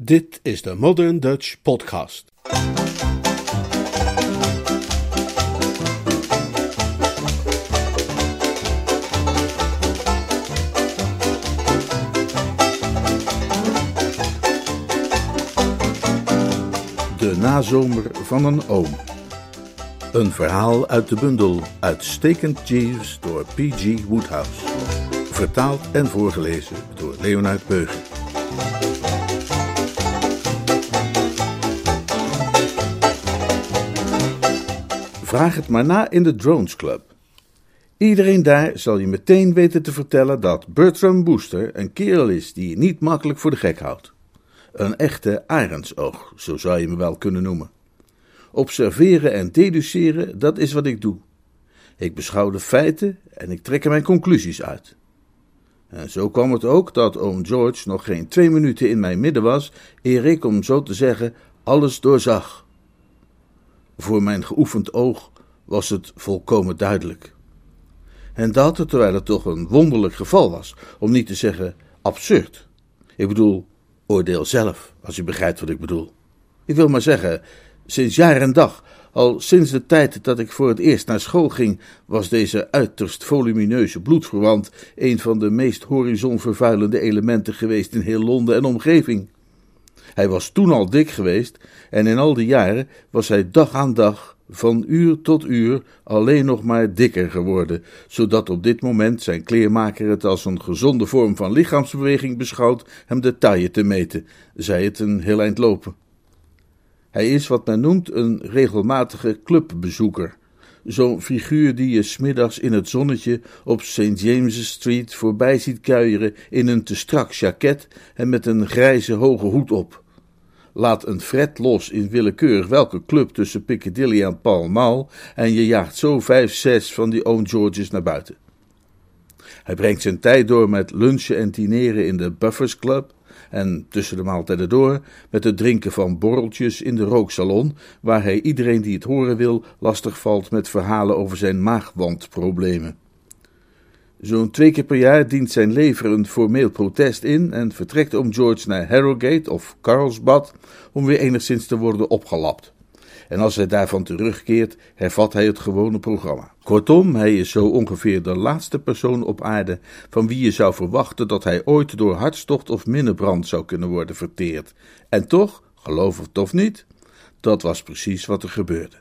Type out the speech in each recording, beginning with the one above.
Dit is de Modern Dutch Podcast. De nazomer van een oom. Een verhaal uit de bundel Uitstekend Jeeves door P.G. Woodhouse. Vertaald en voorgelezen door Leonard Beuger. Vraag het maar na in de Drones Club. Iedereen daar zal je meteen weten te vertellen dat Bertram Booster een kerel is die je niet makkelijk voor de gek houdt. Een echte arendsoog, zo zou je me wel kunnen noemen. Observeren en deduceren, dat is wat ik doe. Ik beschouw de feiten en ik trek er mijn conclusies uit. En zo kwam het ook dat oom George nog geen twee minuten in mijn midden was, eer ik, om zo te zeggen, alles doorzag. Voor mijn geoefend oog was het volkomen duidelijk. En dat terwijl het toch een wonderlijk geval was, om niet te zeggen absurd. Ik bedoel, oordeel zelf, als je begrijpt wat ik bedoel. Ik wil maar zeggen, sinds jaar en dag, al sinds de tijd dat ik voor het eerst naar school ging, was deze uiterst volumineuze bloedverwant een van de meest horizonvervuilende elementen geweest in heel Londen en omgeving. Hij was toen al dik geweest en in al die jaren was hij dag aan dag, van uur tot uur, alleen nog maar dikker geworden, zodat op dit moment zijn kleermaker het als een gezonde vorm van lichaamsbeweging beschouwt hem de taille te meten, zij het een heel eind lopen. Hij is wat men noemt een regelmatige clubbezoeker. Zo'n figuur die je smiddags in het zonnetje op St. James's Street voorbij ziet kuieren in een te strak jacket en met een grijze hoge hoed op. Laat een fret los in willekeurig welke club tussen Piccadilly en Pall Mall en je jaagt zo vijf, zes van die Own Georges naar buiten. Hij brengt zijn tijd door met lunchen en dineren in de Buffers Club en tussen de maaltijden door met het drinken van borreltjes in de rooksalon, waar hij iedereen die het horen wil lastig valt met verhalen over zijn maagwandproblemen. Zo'n twee keer per jaar dient zijn lever een formeel protest in en vertrekt oom George naar Harrogate of Carlsbad om weer enigszins te worden opgelapt. En als hij daarvan terugkeert, hervat hij het gewone programma. Kortom, hij is zo ongeveer de laatste persoon op aarde van wie je zou verwachten dat hij ooit door hartstocht of minnebrand zou kunnen worden verteerd. En toch, geloof het of niet, dat was precies wat er gebeurde.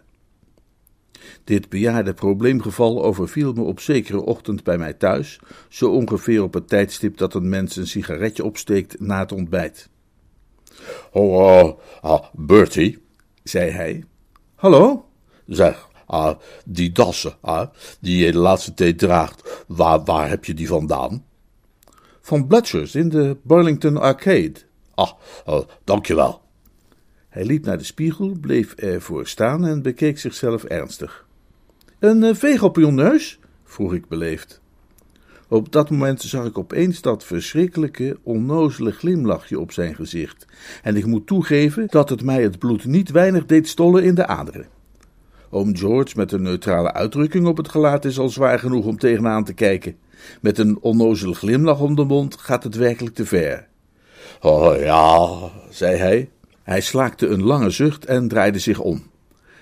Dit bejaarde probleemgeval overviel me op zekere ochtend bij mij thuis, zo ongeveer op het tijdstip dat een mens een sigaretje opsteekt na het ontbijt. Oh, uh, uh, Bertie, zei hij. Hallo? Zeg, uh, die dassen, die je de laatste tijd draagt, waar, waar heb je die vandaan? Van Bletchers in de Burlington Arcade. Ah, uh, dankjewel. Hij liep naar de spiegel, bleef ervoor staan en bekeek zichzelf ernstig. Een uh, veeg op uw neus? vroeg ik beleefd. Op dat moment zag ik opeens dat verschrikkelijke, onnozele glimlachje op zijn gezicht, en ik moet toegeven dat het mij het bloed niet weinig deed stollen in de aderen. Oom George met een neutrale uitdrukking op het gelaat is al zwaar genoeg om tegenaan te kijken. Met een onnozele glimlach om de mond gaat het werkelijk te ver. Oh ja, zei hij. Hij slaakte een lange zucht en draaide zich om.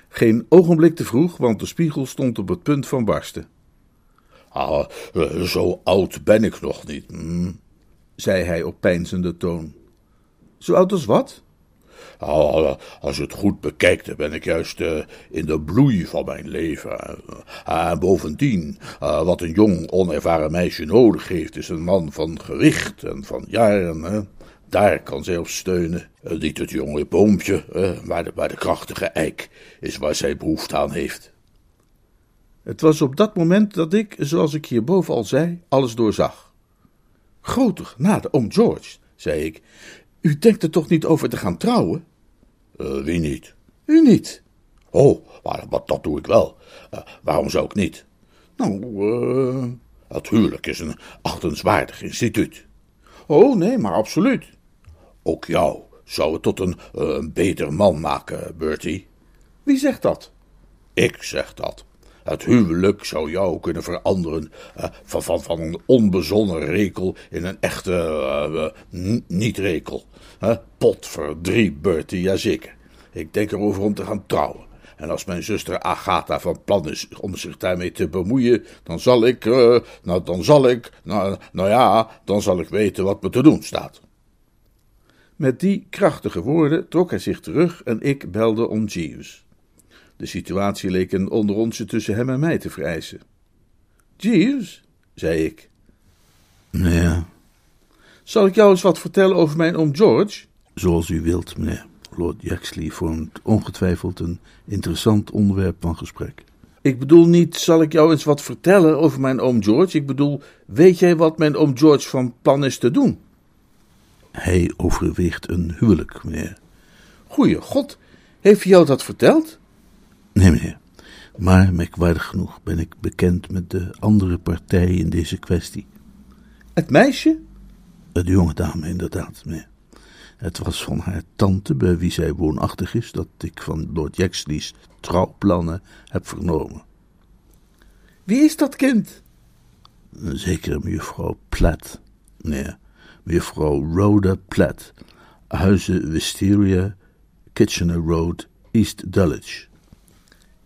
Geen ogenblik te vroeg, want de spiegel stond op het punt van barsten. Ah, zo oud ben ik nog niet, hm? zei hij op peinzende toon. Zo oud als wat? Ah, als je het goed bekijkt, ben ik juist uh, in de bloei van mijn leven. En uh, bovendien, uh, wat een jong, onervaren meisje nodig heeft, is een man van gewicht en van jaren. Hè? Daar kan zij op steunen. niet het jonge boompje, maar de, maar de krachtige eik is waar zij behoefte aan heeft. Het was op dat moment dat ik, zoals ik hierboven al zei, alles doorzag. Grote genade, oom George, zei ik. U denkt er toch niet over te gaan trouwen? Uh, wie niet? U niet. Oh, maar, maar dat doe ik wel. Uh, waarom zou ik niet? Nou, uh... Natuurlijk is een achtenswaardig instituut. Oh, nee, maar absoluut. Ook jou zou het tot een, een beter man maken, Bertie. Wie zegt dat? Ik zeg dat. het huwelijk zou jou kunnen veranderen uh, van, van, van een onbezonnen rekel in een echte uh, niet-rekel. pot voor drie Bertie, jazeker. Ik denk erover om te gaan trouwen. En als mijn zuster Agatha van plan is om zich daarmee te bemoeien, dan zal ik, nou, dan zal ik, nou, nou ja, dan zal ik weten wat me te doen staat. Met die krachtige woorden trok hij zich terug en ik belde om Jeeves. De situatie leek een onderontje tussen hem en mij te vereisen. Jeeves, zei ik. Ja. Zal ik jou eens wat vertellen over mijn oom George? Zoals u wilt, meneer. Lord Yaxley vormt ongetwijfeld een interessant onderwerp van gesprek. Ik bedoel niet, zal ik jou eens wat vertellen over mijn oom George? Ik bedoel, weet jij wat mijn oom George van plan is te doen? Hij overweegt een huwelijk, meneer. Goeie god, heeft hij jou dat verteld? Nee, meneer. Maar merkwaardig genoeg ben ik bekend met de andere partij in deze kwestie. Het meisje? De jonge dame, inderdaad, meneer. Het was van haar tante, bij wie zij woonachtig is, dat ik van Lord Jaxley's trouwplannen heb vernomen. Wie is dat kind? Zeker mevrouw Platt, meneer. Mevrouw Rhoda Platt, Huizen Wisteria, Kitchener Road, East Dulwich.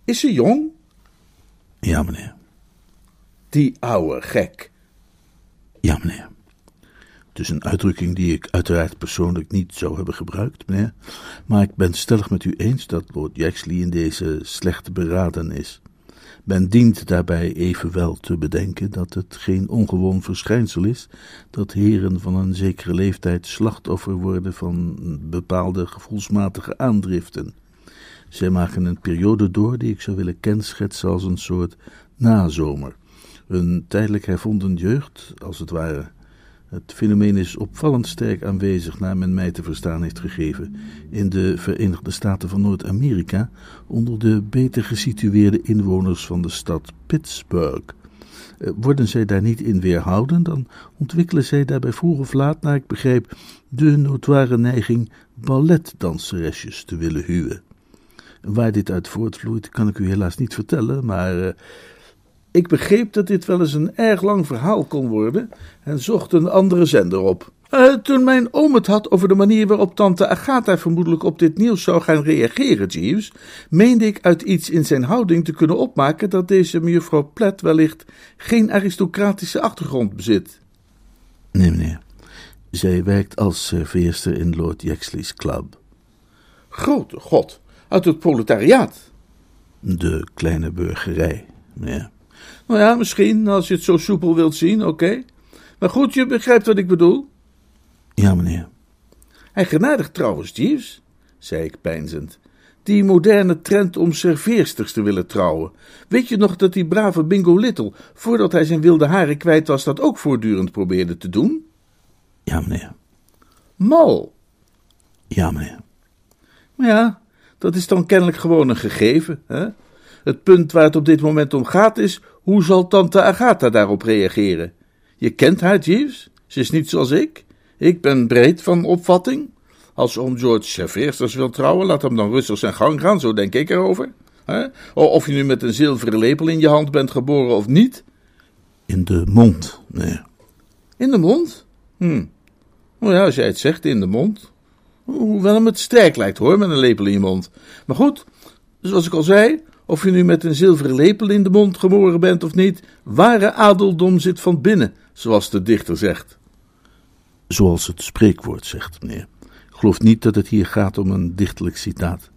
Is ze jong? Ja, meneer. Die ouwe gek. Ja, meneer. Het is een uitdrukking die ik uiteraard persoonlijk niet zou hebben gebruikt, meneer. Maar ik ben stellig met u eens dat Lord Jaxley in deze slecht beraden is. Men dient daarbij evenwel te bedenken dat het geen ongewoon verschijnsel is dat heren van een zekere leeftijd slachtoffer worden van bepaalde gevoelsmatige aandriften. Zij maken een periode door die ik zou willen kenschetsen als een soort nazomer, een tijdelijk hervonden jeugd, als het ware. Het fenomeen is opvallend sterk aanwezig, naar men mij te verstaan heeft gegeven, in de Verenigde Staten van Noord-Amerika onder de beter gesitueerde inwoners van de stad Pittsburgh. Eh, worden zij daar niet in weerhouden, dan ontwikkelen zij daarbij vroeg of laat, naar ik begreep, de notoire neiging balletdanseresjes te willen huwen. Waar dit uit voortvloeit, kan ik u helaas niet vertellen, maar uh, ik begreep dat dit wel eens een erg lang verhaal kon worden en zocht een andere zender op. Uh, toen mijn oom het had over de manier waarop tante Agatha vermoedelijk op dit nieuws zou gaan reageren, Jeeves, meende ik uit iets in zijn houding te kunnen opmaken dat deze mevrouw Platt wellicht geen aristocratische achtergrond bezit. Nee, meneer. Zij werkt als serveerster in Lord Yaxley's club. Grote god, uit het proletariaat. De kleine burgerij, meneer. Nou ja, misschien, als je het zo soepel wilt zien, oké. Maar goed, je begrijpt wat ik bedoel. Ja, meneer. Eigenaardig trouwens, Jeeves, zei ik peinzend. Die moderne trend om serveersters te willen trouwen. Weet je nog dat die brave Bingo Little, voordat hij zijn wilde haren kwijt was, dat ook voortdurend probeerde te doen? Ja, meneer. Mal. Ja, meneer. Maar ja, dat is dan kennelijk gewoon een gegeven, hè? Het punt waar het op dit moment om gaat is: hoe zal tante Agatha daarop reageren? Je kent haar, Jeeves. Ze is niet zoals ik. Ik ben breed van opvatting. Als oom George serveersters wil trouwen, laat hem dan rustig zijn gang gaan, zo denk ik erover. Of je nu met een zilveren lepel in je hand bent geboren of niet. In de mond, nee. In de mond? Hm. Nou ja, als jij het zegt, in de mond. Hoewel hem het sterk lijkt hoor, met een lepel in je mond. Maar goed, zoals ik al zei, of je nu met een zilveren lepel in de mond geboren bent of niet, ware adeldom zit van binnen, zoals de dichter zegt. Zoals het spreekwoord zegt, meneer. Ik geloof niet dat het hier gaat om een dichtelijk citaat.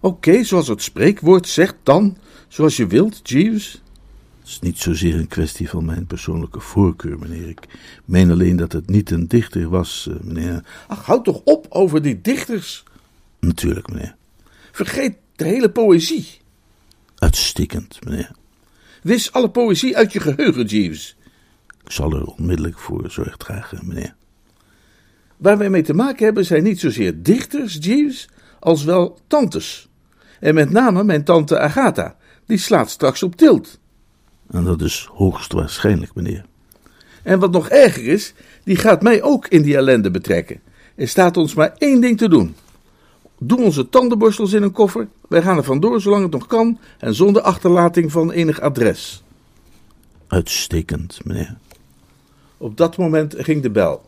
Oké, zoals het spreekwoord zegt dan, zoals je wilt, Jeeves. Het is niet zozeer een kwestie van mijn persoonlijke voorkeur, meneer. Ik meen alleen dat het niet een dichter was, eh, meneer. Ach, houd toch op over die dichters. Natuurlijk, meneer. Vergeet de hele poëzie. Uitstekend, meneer. Wis alle poëzie uit je geheugen, Jeeves. Ik zal er onmiddellijk voor zorg dragen, meneer. Waar wij mee te maken hebben zijn niet zozeer dichters, Jeeves, als wel tantes. En met name mijn tante Agatha, die slaat straks op tilt. En dat is hoogst waarschijnlijk, meneer. En wat nog erger is, die gaat mij ook in die ellende betrekken. Er staat ons maar één ding te doen. Doe onze tandenborstels in een koffer. Wij gaan er vandoor zolang het nog kan en zonder achterlating van enig adres. Uitstekend, meneer. Op dat moment ging de bel.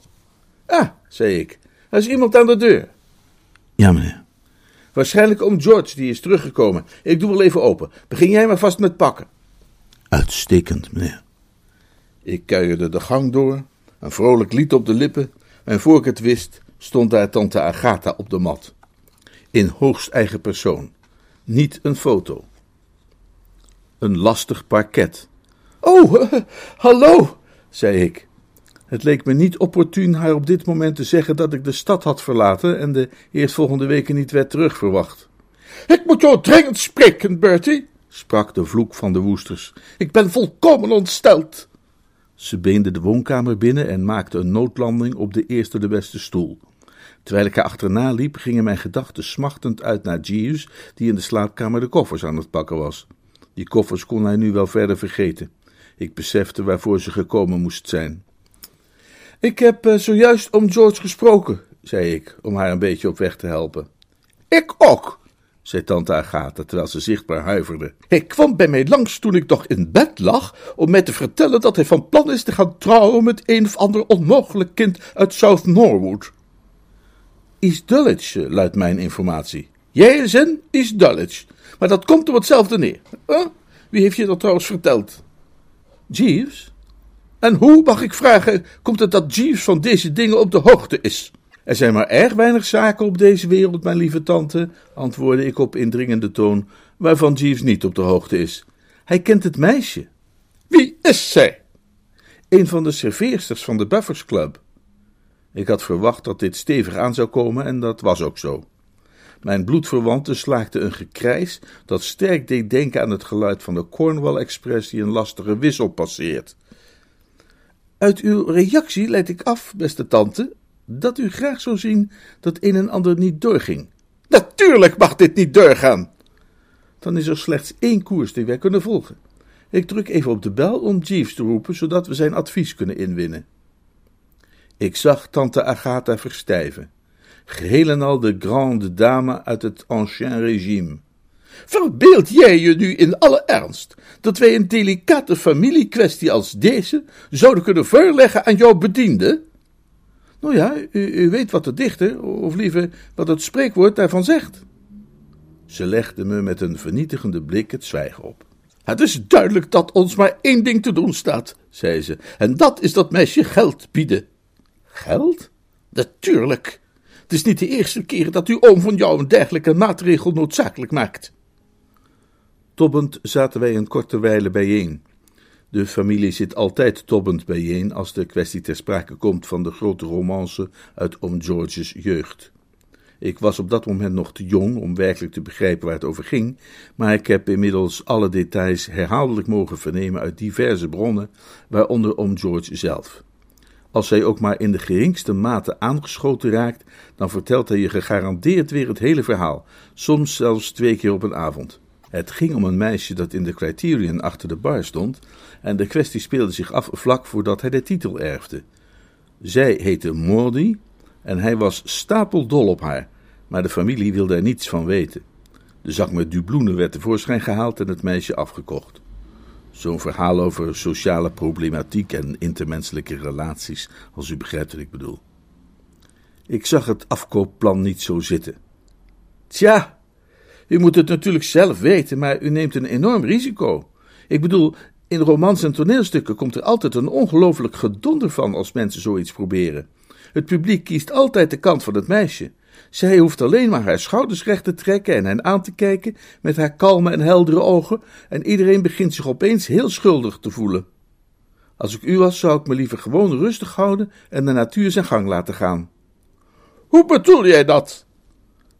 Ah, zei ik, er is iemand aan de deur. Ja, meneer. Waarschijnlijk oom George, die is teruggekomen. Ik doe wel even open. Begin jij maar vast met pakken. Uitstekend, meneer. Ik kuierde de gang door, een vrolijk lied op de lippen, en voor ik het wist, stond daar tante Agatha op de mat. In hoogst eigen persoon. Niet een foto. Een lastig parket. Oh, hallo, zei ik. Het leek me niet opportun haar op dit moment te zeggen dat ik de stad had verlaten en de eerstvolgende weken niet werd terugverwacht. Ik moet jou dringend spreken, Bertie, sprak de vloek van de woesters. Ik ben volkomen ontsteld. Ze beende de woonkamer binnen en maakte een noodlanding op de eerste de beste stoel. Terwijl ik haar achterna liep, gingen mijn gedachten smachtend uit naar Jeeves, die in de slaapkamer de koffers aan het pakken was. Die koffers kon hij nu wel verder vergeten. Ik besefte waarvoor ze gekomen moest zijn. Ik heb uh, zojuist om George gesproken, zei ik, om haar een beetje op weg te helpen. Ik ook, zei tante Agatha, terwijl ze zichtbaar huiverde. Hij kwam bij mij langs toen ik nog in bed lag, om mij te vertellen dat hij van plan is te gaan trouwen met een of ander onmogelijk kind uit South Norwood. East Dulwich, uh, luidt mijn informatie. Zin East Dulwich, maar dat komt op hetzelfde neer. Wie heeft je dat trouwens verteld? Jeeves? En hoe, mag ik vragen, komt het dat Jeeves van deze dingen op de hoogte is? Er zijn maar erg weinig zaken op deze wereld, mijn lieve tante, antwoordde ik op indringende toon, waarvan Jeeves niet op de hoogte is. Hij kent het meisje. Wie is zij? Een van de serveersters van de Buffers Club. Ik had verwacht dat dit stevig aan zou komen en dat was ook zo. Mijn bloedverwante slaakte een gekrijs dat sterk deed denken aan het geluid van de Cornwall Express die een lastige wissel passeert. Uit uw reactie leid ik af, beste tante, dat u graag zou zien dat een en ander niet doorging. Natuurlijk mag dit niet doorgaan. Dan is er slechts één koers die wij kunnen volgen. Ik druk even op de bel om Jeeves te roepen, zodat we zijn advies kunnen inwinnen. Ik zag tante Agatha verstijven. Geheel en al de grande dame uit het ancien régime. Verbeeld jij je nu in alle ernst dat wij een delicate familiekwestie als deze zouden kunnen voorleggen aan jouw bediende? Nou ja, u, u, weet wat de dichter, of liever wat het spreekwoord daarvan zegt. Ze legde me met een vernietigende blik het zwijgen op. Het is duidelijk dat ons maar één ding te doen staat, zei ze, en dat is dat meisje geld bieden. Geld? Natuurlijk. Het is niet de eerste keer dat uw oom van jou een dergelijke maatregel noodzakelijk maakt. Tobbend zaten wij een korte wijle bijeen. De familie zit altijd tobbend bijeen als de kwestie ter sprake komt van de grote romance uit oom George's jeugd. Ik was op dat moment nog te jong om werkelijk te begrijpen waar het over ging, maar ik heb inmiddels alle details herhaaldelijk mogen vernemen uit diverse bronnen, waaronder oom George zelf. Als hij ook maar in de geringste mate aangeschoten raakt, dan vertelt hij je gegarandeerd weer het hele verhaal, soms zelfs twee keer op een avond. Het ging om een meisje dat in de Criterion achter de bar stond, en de kwestie speelde zich af vlak voordat hij de titel erfde. Zij heette Maudie en hij was stapeldol op haar, maar de familie wilde er niets van weten. De zak met dubloenen werd tevoorschijn gehaald en het meisje afgekocht. Zo'n verhaal over sociale problematiek en intermenselijke relaties, als u begrijpt wat ik bedoel. Ik zag het afkoopplan niet zo zitten. Tja, u moet het natuurlijk zelf weten, maar u neemt een enorm risico. Ik bedoel, in romans en toneelstukken komt er altijd een ongelooflijk gedonder van als mensen zoiets proberen. Het publiek kiest altijd de kant van het meisje. Zij hoeft alleen maar haar schouders recht te trekken en hen aan te kijken met haar kalme en heldere ogen, en iedereen begint zich opeens heel schuldig te voelen. Als ik u was, zou ik me liever gewoon rustig houden en de natuur zijn gang laten gaan. Hoe bedoel jij dat?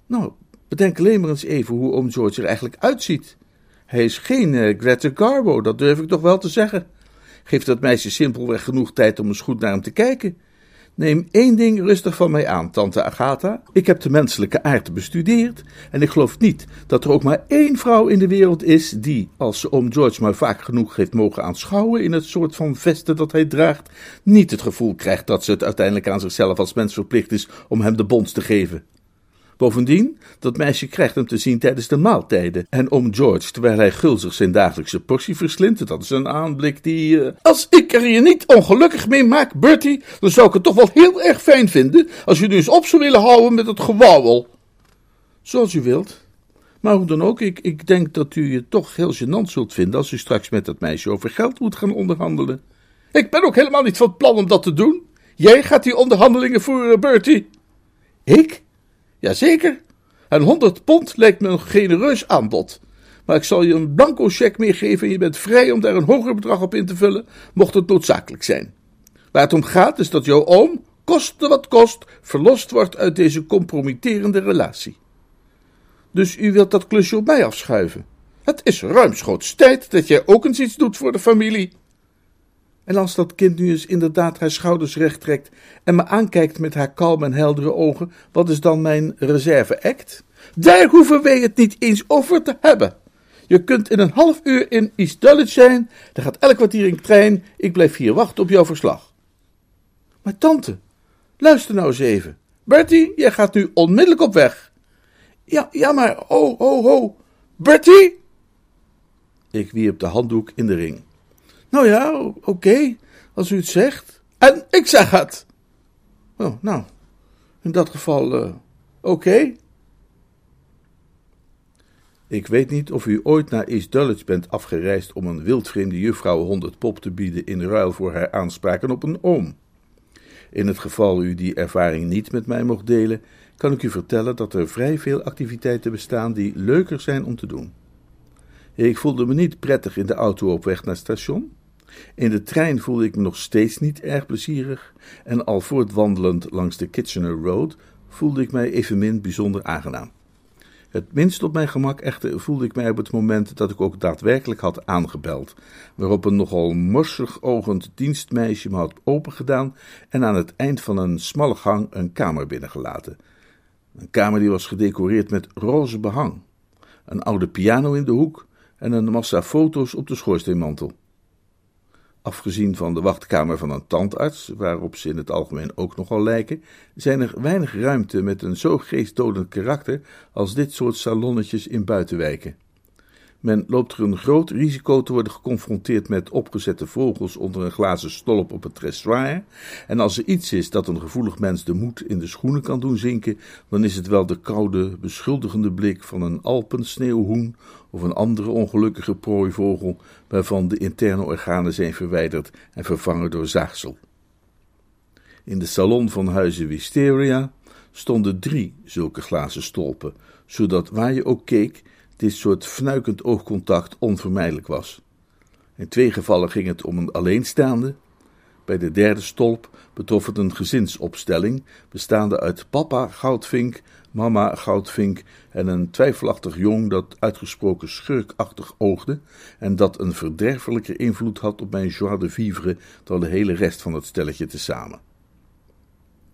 Nou, bedenk alleen maar eens even hoe oom George er eigenlijk uitziet. Hij is geen uh, Greta Garbo, dat durf ik toch wel te zeggen. Geef dat meisje simpelweg genoeg tijd om eens goed naar hem te kijken. Neem één ding rustig van mij aan, tante Agatha. Ik heb de menselijke aard bestudeerd en ik geloof niet dat er ook maar één vrouw in de wereld is die, als ze oom George maar vaak genoeg heeft mogen aanschouwen in het soort van vesten dat hij draagt, niet het gevoel krijgt dat ze het uiteindelijk aan zichzelf als mens verplicht is om hem de bons te geven. Bovendien, dat meisje krijgt hem te zien tijdens de maaltijden. En om George, terwijl hij gulzig zijn dagelijkse portie verslindt, dat is een aanblik die... Uh... Als ik er je niet ongelukkig mee maak, Bertie, dan zou ik het toch wel heel erg fijn vinden als nu eens op zou willen houden met het gewauwel. Zoals u wilt. Maar hoe dan ook, ik, ik denk dat u je toch heel gênant zult vinden als u straks met dat meisje over geld moet gaan onderhandelen. Ik ben ook helemaal niet van plan om dat te doen. Jij gaat die onderhandelingen voeren, Bertie. Ik? Jazeker. En 100 pond lijkt me een genereus aanbod. Maar ik zal je een blanco cheque meegeven en je bent vrij om daar een hoger bedrag op in te vullen, mocht het noodzakelijk zijn. Waar het om gaat is dat jouw oom, koste wat kost, verlost wordt uit deze compromitterende relatie. Dus u wilt dat klusje op mij afschuiven? Het is ruimschoots tijd dat jij ook eens iets doet voor de familie. En als dat kind nu eens inderdaad haar schouders recht trekt en me aankijkt met haar kalm en heldere ogen, wat is dan mijn reserve-act? Daar hoeven wij het niet eens over te hebben. Je kunt in een half uur in East Dulwich zijn, er gaat elk kwartier een trein, ik blijf hier wachten op jouw verslag. Maar tante, luister nou eens even. Bertie, jij gaat nu onmiddellijk op weg. Ja, ja, maar, ho, ho, ho. Bertie? Ik wierp de handdoek in de ring. Nou ja, oké, als u het zegt. En ik zeg het. Oh, nou, in dat geval, uh, oké. Ik weet niet of u ooit naar East Dulwich bent afgereisd om een wildvreemde juffrouw honderd pop te bieden in ruil voor haar aanspraken op een oom. In het geval u die ervaring niet met mij mocht delen, kan ik u vertellen dat er vrij veel activiteiten bestaan die leuker zijn om te doen. Ik voelde me niet prettig in de auto op weg naar het station. In de trein voelde ik me nog steeds niet erg plezierig en al voortwandelend langs de Kitchener Road voelde ik mij evenmin bijzonder aangenaam. Het minst op mijn gemak echter voelde ik mij op het moment dat ik ook daadwerkelijk had aangebeld, waarop een nogal morsig ogend dienstmeisje me had opengedaan en aan het eind van een smalle gang een kamer binnengelaten. Een kamer die was gedecoreerd met roze behang, een oude piano in de hoek en een massa foto's op de schoorsteenmantel. Afgezien van de wachtkamer van een tandarts, waarop ze in het algemeen ook nogal lijken, zijn er weinig ruimte met een zo geestdodend karakter als dit soort salonnetjes in buitenwijken. Men loopt er een groot risico te worden geconfronteerd met opgezette vogels onder een glazen stolp op het dressoir. En als er iets is dat een gevoelig mens de moed in de schoenen kan doen zinken, dan is het wel de koude, beschuldigende blik van een alpensneeuwhoen of een andere ongelukkige prooivogel waarvan de interne organen zijn verwijderd en vervangen door zaagsel. In de salon van huizen Wisteria stonden drie zulke glazen stolpen, zodat waar je ook keek, dit soort fnuikend oogcontact onvermijdelijk was. In twee gevallen ging het om een alleenstaande. Bij de derde stolp betrof het een gezinsopstelling, bestaande uit papa Goudvink, mama Goudvink en een twijfelachtig jong dat uitgesproken schurkachtig oogde en dat een verderfelijke invloed had op mijn joie de vivre dan de hele rest van het stelletje tezamen.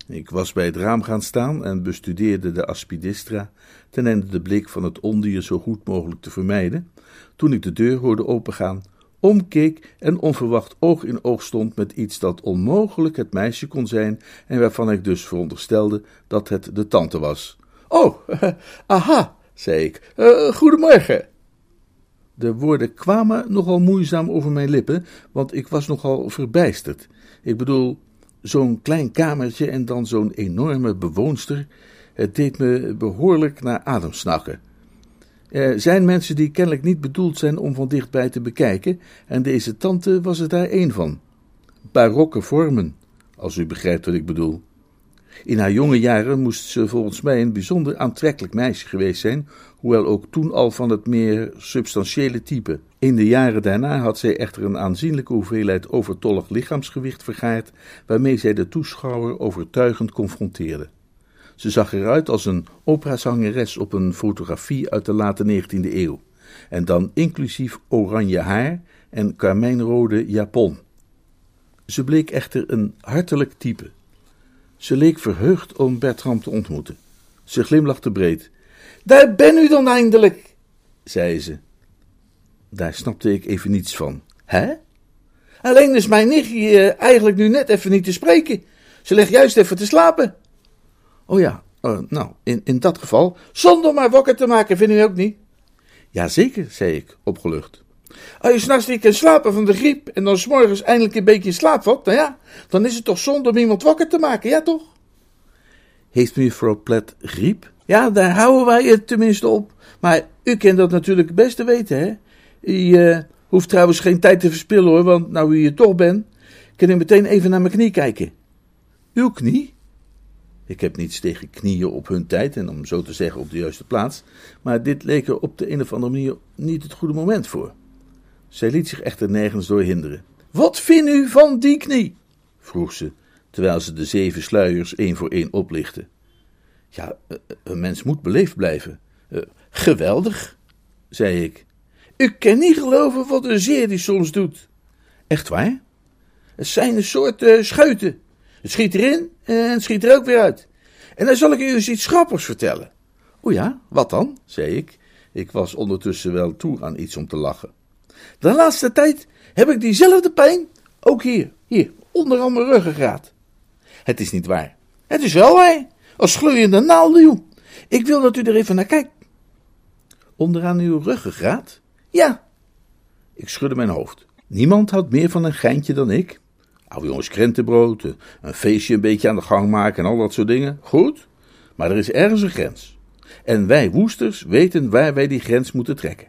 Ik was bij het raam gaan staan en bestudeerde de aspidistra, ten einde de blik van het ondier zo goed mogelijk te vermijden, toen ik de deur hoorde opengaan, omkeek en onverwacht oog in oog stond met iets dat onmogelijk het meisje kon zijn en waarvan ik dus veronderstelde dat het de tante was. Oh, aha, zei ik. Uh, goedemorgen. De woorden kwamen nogal moeizaam over mijn lippen, want ik was nogal verbijsterd. Ik bedoel, zo'n klein kamertje en dan zo'n enorme bewoonster. Het deed me behoorlijk naar adem snakken. Er zijn mensen die kennelijk niet bedoeld zijn om van dichtbij te bekijken, en deze tante was er daar één van. Barokke vormen, als u begrijpt wat ik bedoel. In haar jonge jaren moest ze volgens mij een bijzonder aantrekkelijk meisje geweest zijn, hoewel ook toen al van het meer substantiële type. In de jaren daarna had zij echter een aanzienlijke hoeveelheid overtollig lichaamsgewicht vergaard, waarmee zij de toeschouwer overtuigend confronteerde. Ze zag eruit als een operazangeres op een fotografie uit de late 19e eeuw, en dan inclusief oranje haar en karmijnrode japon. Ze bleek echter een hartelijk type. Ze leek verheugd om Bertram te ontmoeten. Ze glimlachte breed. Daar ben u dan eindelijk, zei ze. Daar snapte ik even niets van. Hè? Alleen is mijn nichtje eigenlijk nu net even niet te spreken. Ze ligt juist even te slapen. Oh ja, Uh, nou, in, in dat geval, zonder maar wakker te maken, vind u ook niet? Jazeker, zei ik, opgelucht. Als je s'nachts niet kan slapen van de griep en dan s'morgens eindelijk een beetje in slaap valt, nou ja, dan is het toch zonde om iemand wakker te maken, ja toch? Heeft mevrouw Plet griep? Ja, daar houden wij het tenminste op. Maar u kent dat natuurlijk het beste weten, hè? U uh, hoeft trouwens geen tijd te verspillen hoor, want nou u hier toch bent, kan ik meteen even naar mijn knie kijken. Uw knie? Ik heb niets tegen knieën op hun tijd en om zo te zeggen op de juiste plaats, maar dit leek er op de een of andere manier niet het goede moment voor. Zij liet zich echter nergens door hinderen. Wat vindt u van die knie? vroeg ze, terwijl ze de zeven sluiers één voor één oplichtte. Ja, eh, eh, een mens moet beleefd blijven. Uh, geweldig, zei ik. U kan niet geloven wat een zeer die soms doet. Echt waar? Het zijn een soort uh, schuiten. Het schiet erin en schiet er ook weer uit. En dan zal ik u eens iets grappigs vertellen. O ja, wat dan? zei ik. Ik was ondertussen wel toe aan iets om te lachen. De laatste tijd heb ik diezelfde pijn, ook hier, hier, onderaan mijn ruggengraat. Het is niet waar. Het is wel waar. Als gloeiende naalduw. Ik wil dat u er even naar kijkt. Onderaan uw ruggengraat? Ja. Ik schudde mijn hoofd. Niemand had meer van een geintje dan ik. Oude jongens krentenbrood, een feestje een beetje aan de gang maken en al dat soort dingen. Goed, maar er is ergens een grens. En wij woesters weten waar wij die grens moeten trekken.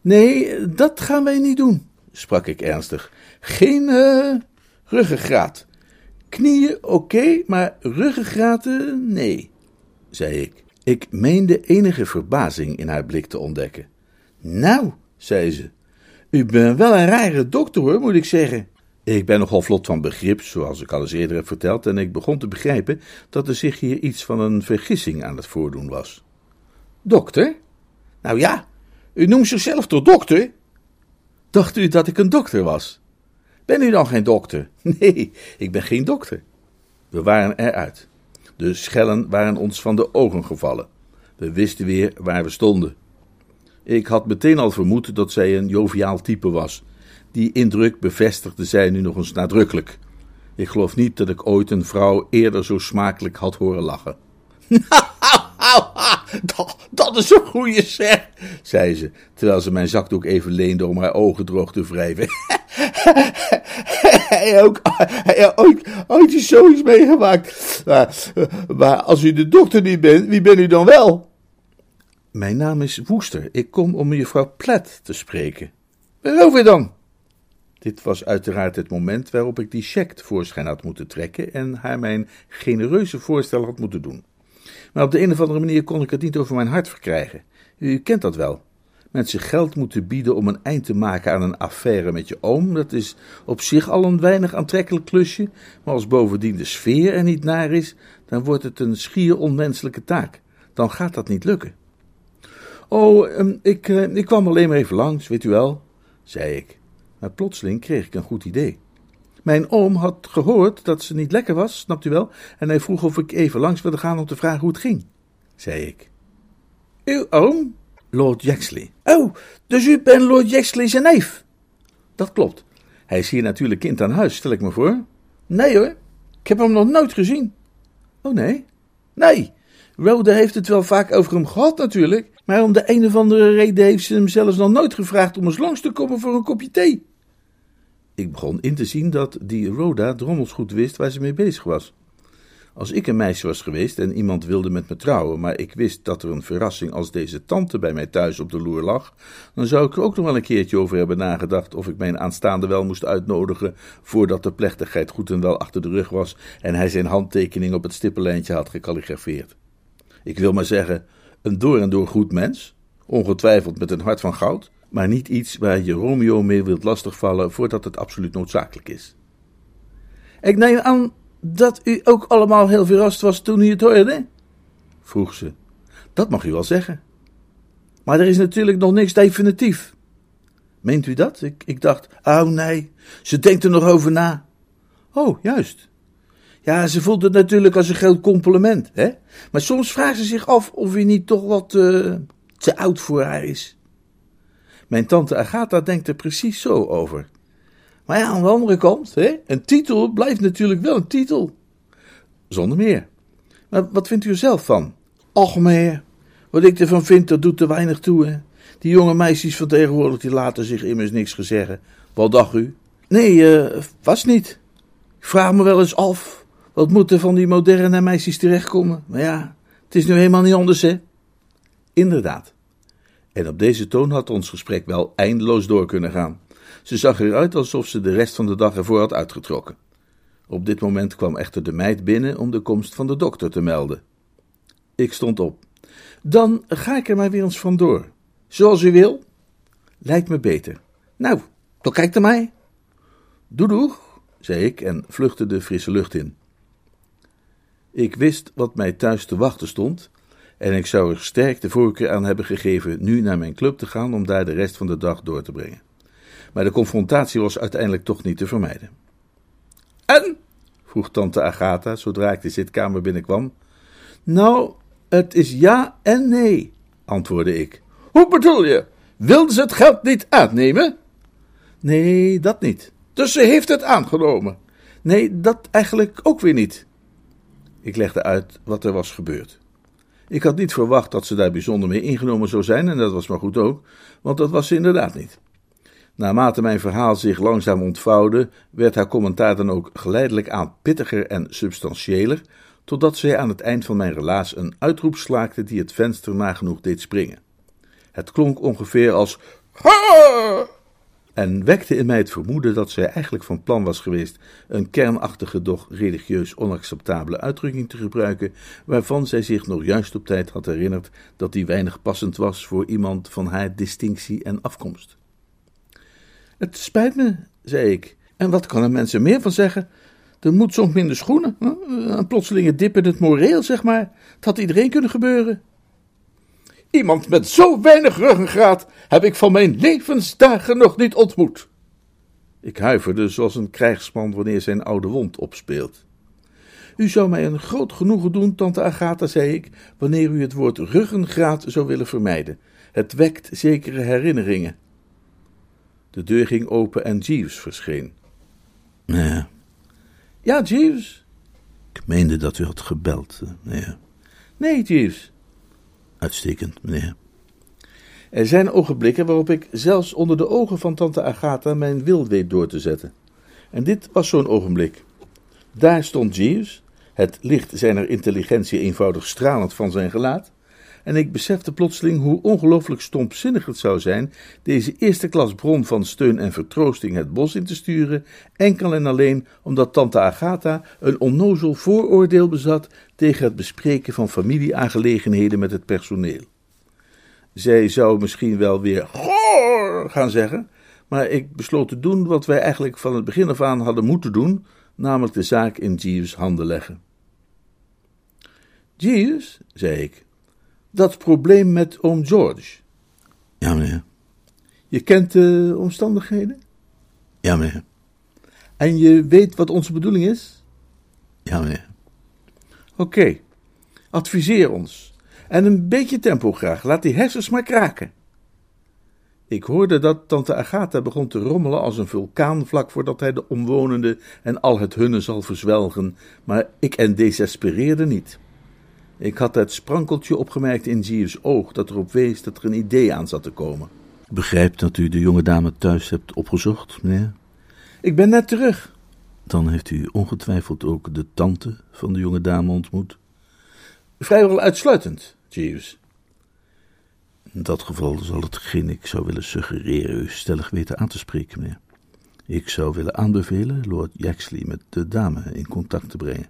Nee, dat gaan wij niet doen, sprak ik ernstig. Geen uh, ruggengraat. Knieën oké, maar ruggengraten nee, zei ik. Ik meende enige verbazing in haar blik te ontdekken. Nou, zei ze, u bent wel een rare dokter hoor, moet ik zeggen. Ik ben nogal vlot van begrip, zoals ik al eens eerder heb verteld, en ik begon te begrijpen dat er zich hier iets van een vergissing aan het voordoen was. Dokter? Nou ja, u noemt zichzelf toch dokter? Dacht u dat ik een dokter was? Ben u dan geen dokter? Nee, ik ben geen dokter. We waren eruit. De schellen waren ons van de ogen gevallen. We wisten weer waar we stonden. Ik had meteen al vermoed dat zij een joviaal type was. Die indruk bevestigde zij nu nog eens nadrukkelijk. Ik geloof niet dat ik ooit een vrouw eerder zo smakelijk had horen lachen. dat, dat is een goede zeg, zei ze, terwijl ze mijn zakdoek even leende om haar ogen droog te wrijven. Hij ook, hij ooit, ooit is zoiets meegemaakt. Maar, maar als u de dokter niet bent, wie bent u dan wel? Mijn naam is Woester. Ik kom om mevrouw Plet te spreken. Waarover dan? Dit was uiteraard het moment waarop ik die cheque tevoorschijn had moeten trekken en haar mijn genereuze voorstel had moeten doen. Maar op de een of andere manier kon ik het niet over mijn hart verkrijgen. U kent dat wel. Mensen geld moeten bieden om een eind te maken aan een affaire met je oom, dat is op zich al een weinig aantrekkelijk klusje, maar als bovendien de sfeer er niet naar is, dan wordt het een schier onmenselijke taak. Dan gaat dat niet lukken. Oh, ehm, ik, uh, ik kwam alleen maar even langs, weet u wel, zei ik. Maar plotseling kreeg ik een goed idee. Mijn oom had gehoord dat ze niet lekker was, snapt u wel, en hij vroeg of ik even langs wilde gaan om te vragen hoe het ging, zei ik. Uw oom? Lord Jaxley. Oh, dus u bent Lord Jaxley zijn neef? Dat klopt. Hij is hier natuurlijk kind aan huis, stel ik me voor. Nee hoor, ik heb hem nog nooit gezien. Oh nee? Nee. Rhoda heeft het wel vaak over hem gehad natuurlijk, maar om de een of andere reden heeft ze hem zelfs nog nooit gevraagd om eens langs te komen voor een kopje thee. Ik begon in te zien dat die Rhoda drommels goed wist waar ze mee bezig was. Als ik een meisje was geweest en iemand wilde met me trouwen, maar ik wist dat er een verrassing als deze tante bij mij thuis op de loer lag, dan zou ik er ook nog wel een keertje over hebben nagedacht of ik mijn aanstaande wel moest uitnodigen voordat de plechtigheid goed en wel achter de rug was en hij zijn handtekening op het stippenlijntje had gekalligrafeerd. Ik wil maar zeggen, een door en door goed mens, ongetwijfeld met een hart van goud, maar niet iets waar je Romeo mee wilt lastigvallen voordat het absoluut noodzakelijk is. Ik neem aan dat u ook allemaal heel verrast was toen u het hoorde? vroeg ze. Dat mag u wel zeggen. Maar er is natuurlijk nog niks definitief. Meent u dat? Ik, ik dacht, oh nee, ze denkt er nog over na. Oh, juist. Ja, ze voelt het natuurlijk als een groot compliment, hè? Maar soms vraagt ze zich af of hij niet toch wat uh, te oud voor haar is. Mijn tante Agatha denkt er precies zo over. Maar ja, aan de andere kant, hè, een titel blijft natuurlijk wel een titel. Zonder meer. Maar wat vindt u er zelf van? Och, meneer, wat ik ervan vind, dat doet er weinig toe, hè. Die jonge meisjes van tegenwoordig, die laten zich immers niks gezeggen. Wat dacht u? Nee, eh, vast niet. Ik vraag me wel eens af, wat moet er van die moderne meisjes terechtkomen? Maar ja, het is nu helemaal niet anders, hè. Inderdaad. En op deze toon had ons gesprek wel eindeloos door kunnen gaan. Ze zag eruit alsof ze de rest van de dag ervoor had uitgetrokken. Op dit moment kwam echter de meid binnen om de komst van de dokter te melden. Ik stond op. Dan ga ik er maar weer eens vandoor. Zoals u wil. Lijkt me beter. Nou, dan kijk naar mij. Doe doeg, zei ik en vluchtte de frisse lucht in. Ik wist wat mij thuis te wachten stond en ik zou er sterk de voorkeur aan hebben gegeven nu naar mijn club te gaan om daar de rest van de dag door te brengen. Maar de confrontatie was uiteindelijk toch niet te vermijden. En? vroeg tante Agatha zodra ik de zitkamer binnenkwam. Nou, het is ja en nee, antwoordde ik. Hoe bedoel je? Wil ze het geld niet aannemen? Nee, dat niet. Dus ze heeft het aangenomen? Nee, dat eigenlijk ook weer niet. Ik legde uit wat er was gebeurd. Ik had niet verwacht dat ze daar bijzonder mee ingenomen zou zijn, en dat was maar goed ook, want dat was ze inderdaad niet. Naarmate mijn verhaal zich langzaam ontvouwde, werd haar commentaar dan ook geleidelijk aan pittiger en substantiëler, totdat zij aan het eind van mijn relaas een uitroep slaakte die het venster nagenoeg deed springen. Het klonk ongeveer als en wekte in mij het vermoeden dat zij eigenlijk van plan was geweest een kernachtige, doch religieus onacceptabele uitdrukking te gebruiken, waarvan zij zich nog juist op tijd had herinnerd dat die weinig passend was voor iemand van haar distinctie en afkomst. Het spijt me, zei ik, en wat kan er mensen meer van zeggen? Er moet soms minder schoenen, een plotselinge dip in het moreel, zeg maar. Het had iedereen kunnen gebeuren. Iemand met zo weinig ruggengraat heb ik van mijn levensdagen nog niet ontmoet. Ik huiverde zoals een krijgsman wanneer zijn oude wond opspeelt. U zou mij een groot genoegen doen, tante Agatha, zei ik, wanneer u het woord ruggengraat zou willen vermijden. Het wekt zekere herinneringen. De deur ging open en Jeeves verscheen. Nee. Ja, Jeeves. Ik meende dat u had gebeld. Nee. Nee, Jeeves. Uitstekend, meneer. Er zijn ogenblikken waarop ik zelfs onder de ogen van tante Agatha mijn wil weet door te zetten. En dit was zo'n ogenblik. Daar stond Jeeves, het licht zijner intelligentie eenvoudig stralend van zijn gelaat, en ik besefte plotseling hoe ongelooflijk stompzinnig het zou zijn deze eerste klas bron van steun en vertroosting het bos in te sturen, enkel en alleen omdat tante Agatha een onnozel vooroordeel bezat tegen het bespreken van familieaangelegenheden met het personeel. Zij zou misschien wel weer goor gaan zeggen, maar ik besloot te doen wat wij eigenlijk van het begin af aan hadden moeten doen, namelijk de zaak in Jeeves' handen leggen. Jeeves, zei ik, dat probleem met oom George. Ja, meneer. Je kent de omstandigheden? Ja, meneer. En je weet wat onze bedoeling is? Ja, meneer. Oké. Adviseer ons. En een beetje tempo graag. Laat die hersens maar kraken. Ik hoorde dat tante Agatha begon te rommelen als een vulkaan vlak voordat hij de omwonenden en al het hunne zal verzwelgen, maar ik en desespereerde niet. Ik had het sprankeltje opgemerkt in Jeeves' oog dat erop wees dat er een idee aan zat te komen. Begrijp dat u de jonge dame thuis hebt opgezocht, meneer. Ik ben net terug. Dan heeft u ongetwijfeld ook de tante van de jonge dame ontmoet. Vrijwel uitsluitend, Jeeves. In dat geval zal hetgeen ik zou willen suggereren u stellig weten aan te spreken, meneer. Ik zou willen aanbevelen Lord Yaxley met de dame in contact te brengen.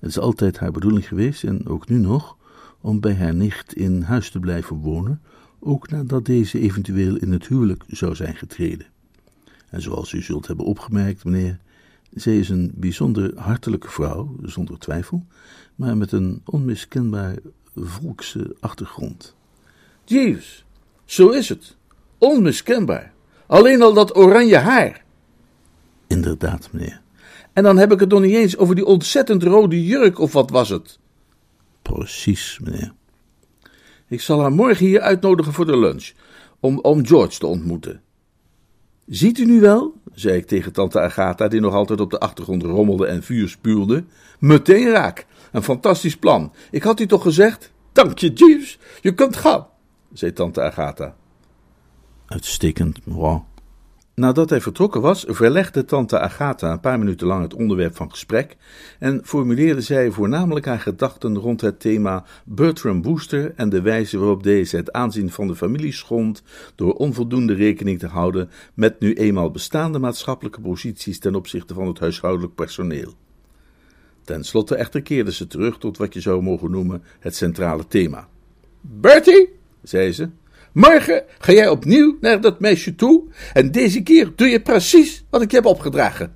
Het is altijd haar bedoeling geweest, en ook nu nog, om bij haar nicht in huis te blijven wonen, ook nadat deze eventueel in het huwelijk zou zijn getreden. En zoals u zult hebben opgemerkt, meneer, zij is een bijzonder hartelijke vrouw, zonder twijfel, maar met een onmiskenbaar volkse achtergrond. Jeeves, zo is het. Onmiskenbaar. Alleen al dat oranje haar. Inderdaad, meneer. En dan heb ik het nog niet eens over die ontzettend rode jurk, of wat was het? Precies, meneer. Ik zal haar morgen hier uitnodigen voor de lunch, om, om George te ontmoeten. Ziet u nu wel, zei ik tegen tante Agatha, die nog altijd op de achtergrond rommelde en vuur spuwde, meteen raak. Een fantastisch plan. Ik had u toch gezegd? Dank je, Jeeves. Je kunt gaan, zei tante Agatha. Uitstekend, mevrouw. Nadat hij vertrokken was, verlegde tante Agatha een paar minuten lang het onderwerp van gesprek en formuleerde zij voornamelijk haar gedachten rond het thema Bertram Wooster en de wijze waarop deze het aanzien van de familie schond door onvoldoende rekening te houden met nu eenmaal bestaande maatschappelijke posities ten opzichte van het huishoudelijk personeel. Ten slotte echter keerde ze terug tot wat je zou mogen noemen het centrale thema. Bertie, zei ze, morgen ga jij opnieuw naar dat meisje toe en deze keer doe je precies wat ik je heb opgedragen.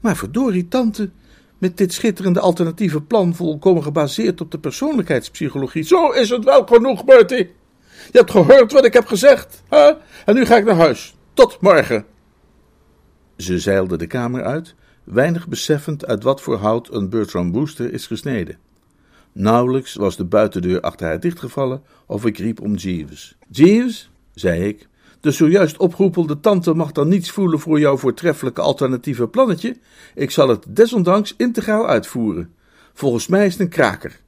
Maar verdorie, tante, met dit schitterende alternatieve plan volkomen gebaseerd op de persoonlijkheidspsychologie. Zo is het wel genoeg, Bertie. Je hebt gehoord wat ik heb gezegd, hè? En nu ga ik naar huis. Tot morgen. Ze zeilde de kamer uit weinig beseffend uit wat voor hout een Bertram Wooster is gesneden. Nauwelijks was de buitendeur achter haar dichtgevallen of ik riep om Jeeves. Jeeves, zei ik, de zojuist opgeroepelde tante mag dan niets voelen voor jouw voortreffelijke alternatieve plannetje. Ik zal het desondanks integraal uitvoeren. Volgens mij is het een kraker.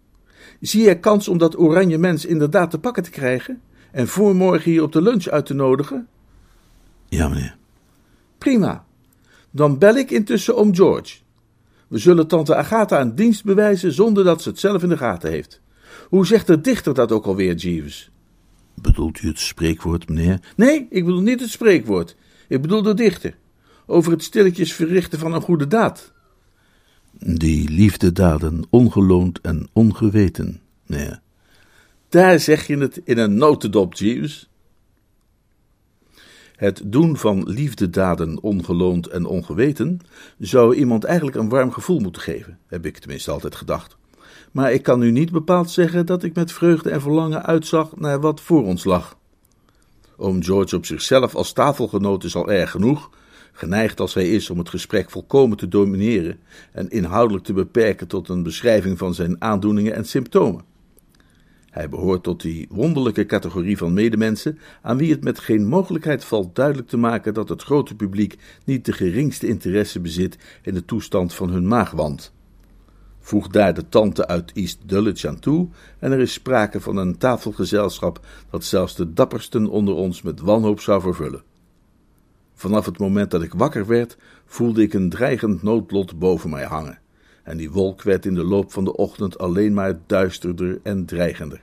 Zie jij kans om dat oranje mens inderdaad te pakken te krijgen en voor morgen hier op de lunch uit te nodigen? Ja, meneer. Prima. Dan bel ik intussen om George. We zullen tante Agatha een dienst bewijzen zonder dat ze het zelf in de gaten heeft. Hoe zegt de dichter dat ook alweer, Jeeves? Bedoelt u het spreekwoord, meneer? Nee, ik bedoel niet het spreekwoord. Ik bedoel de dichter. Over het stilletjes verrichten van een goede daad. Die liefdedaden ongeloond en ongeweten, nee. Daar zeg je het in een notendop, Jeeves. Het doen van liefdedaden ongeloond en ongeweten zou iemand eigenlijk een warm gevoel moeten geven, heb ik tenminste altijd gedacht. Maar ik kan nu niet bepaald zeggen dat ik met vreugde en verlangen uitzag naar wat voor ons lag. Oom George op zichzelf als tafelgenoot is al erg genoeg, geneigd als hij is om het gesprek volkomen te domineren en inhoudelijk te beperken tot een beschrijving van zijn aandoeningen en symptomen. Hij behoort tot die wonderlijke categorie van medemensen aan wie het met geen mogelijkheid valt duidelijk te maken dat het grote publiek niet de geringste interesse bezit in de toestand van hun maagwand. Voeg daar de tante uit East Dulwich aan toe en er is sprake van een tafelgezelschap dat zelfs de dappersten onder ons met wanhoop zou vervullen. Vanaf het moment dat ik wakker werd, voelde ik een dreigend noodlot boven mij hangen en die wolk werd in de loop van de ochtend alleen maar duisterder en dreigender.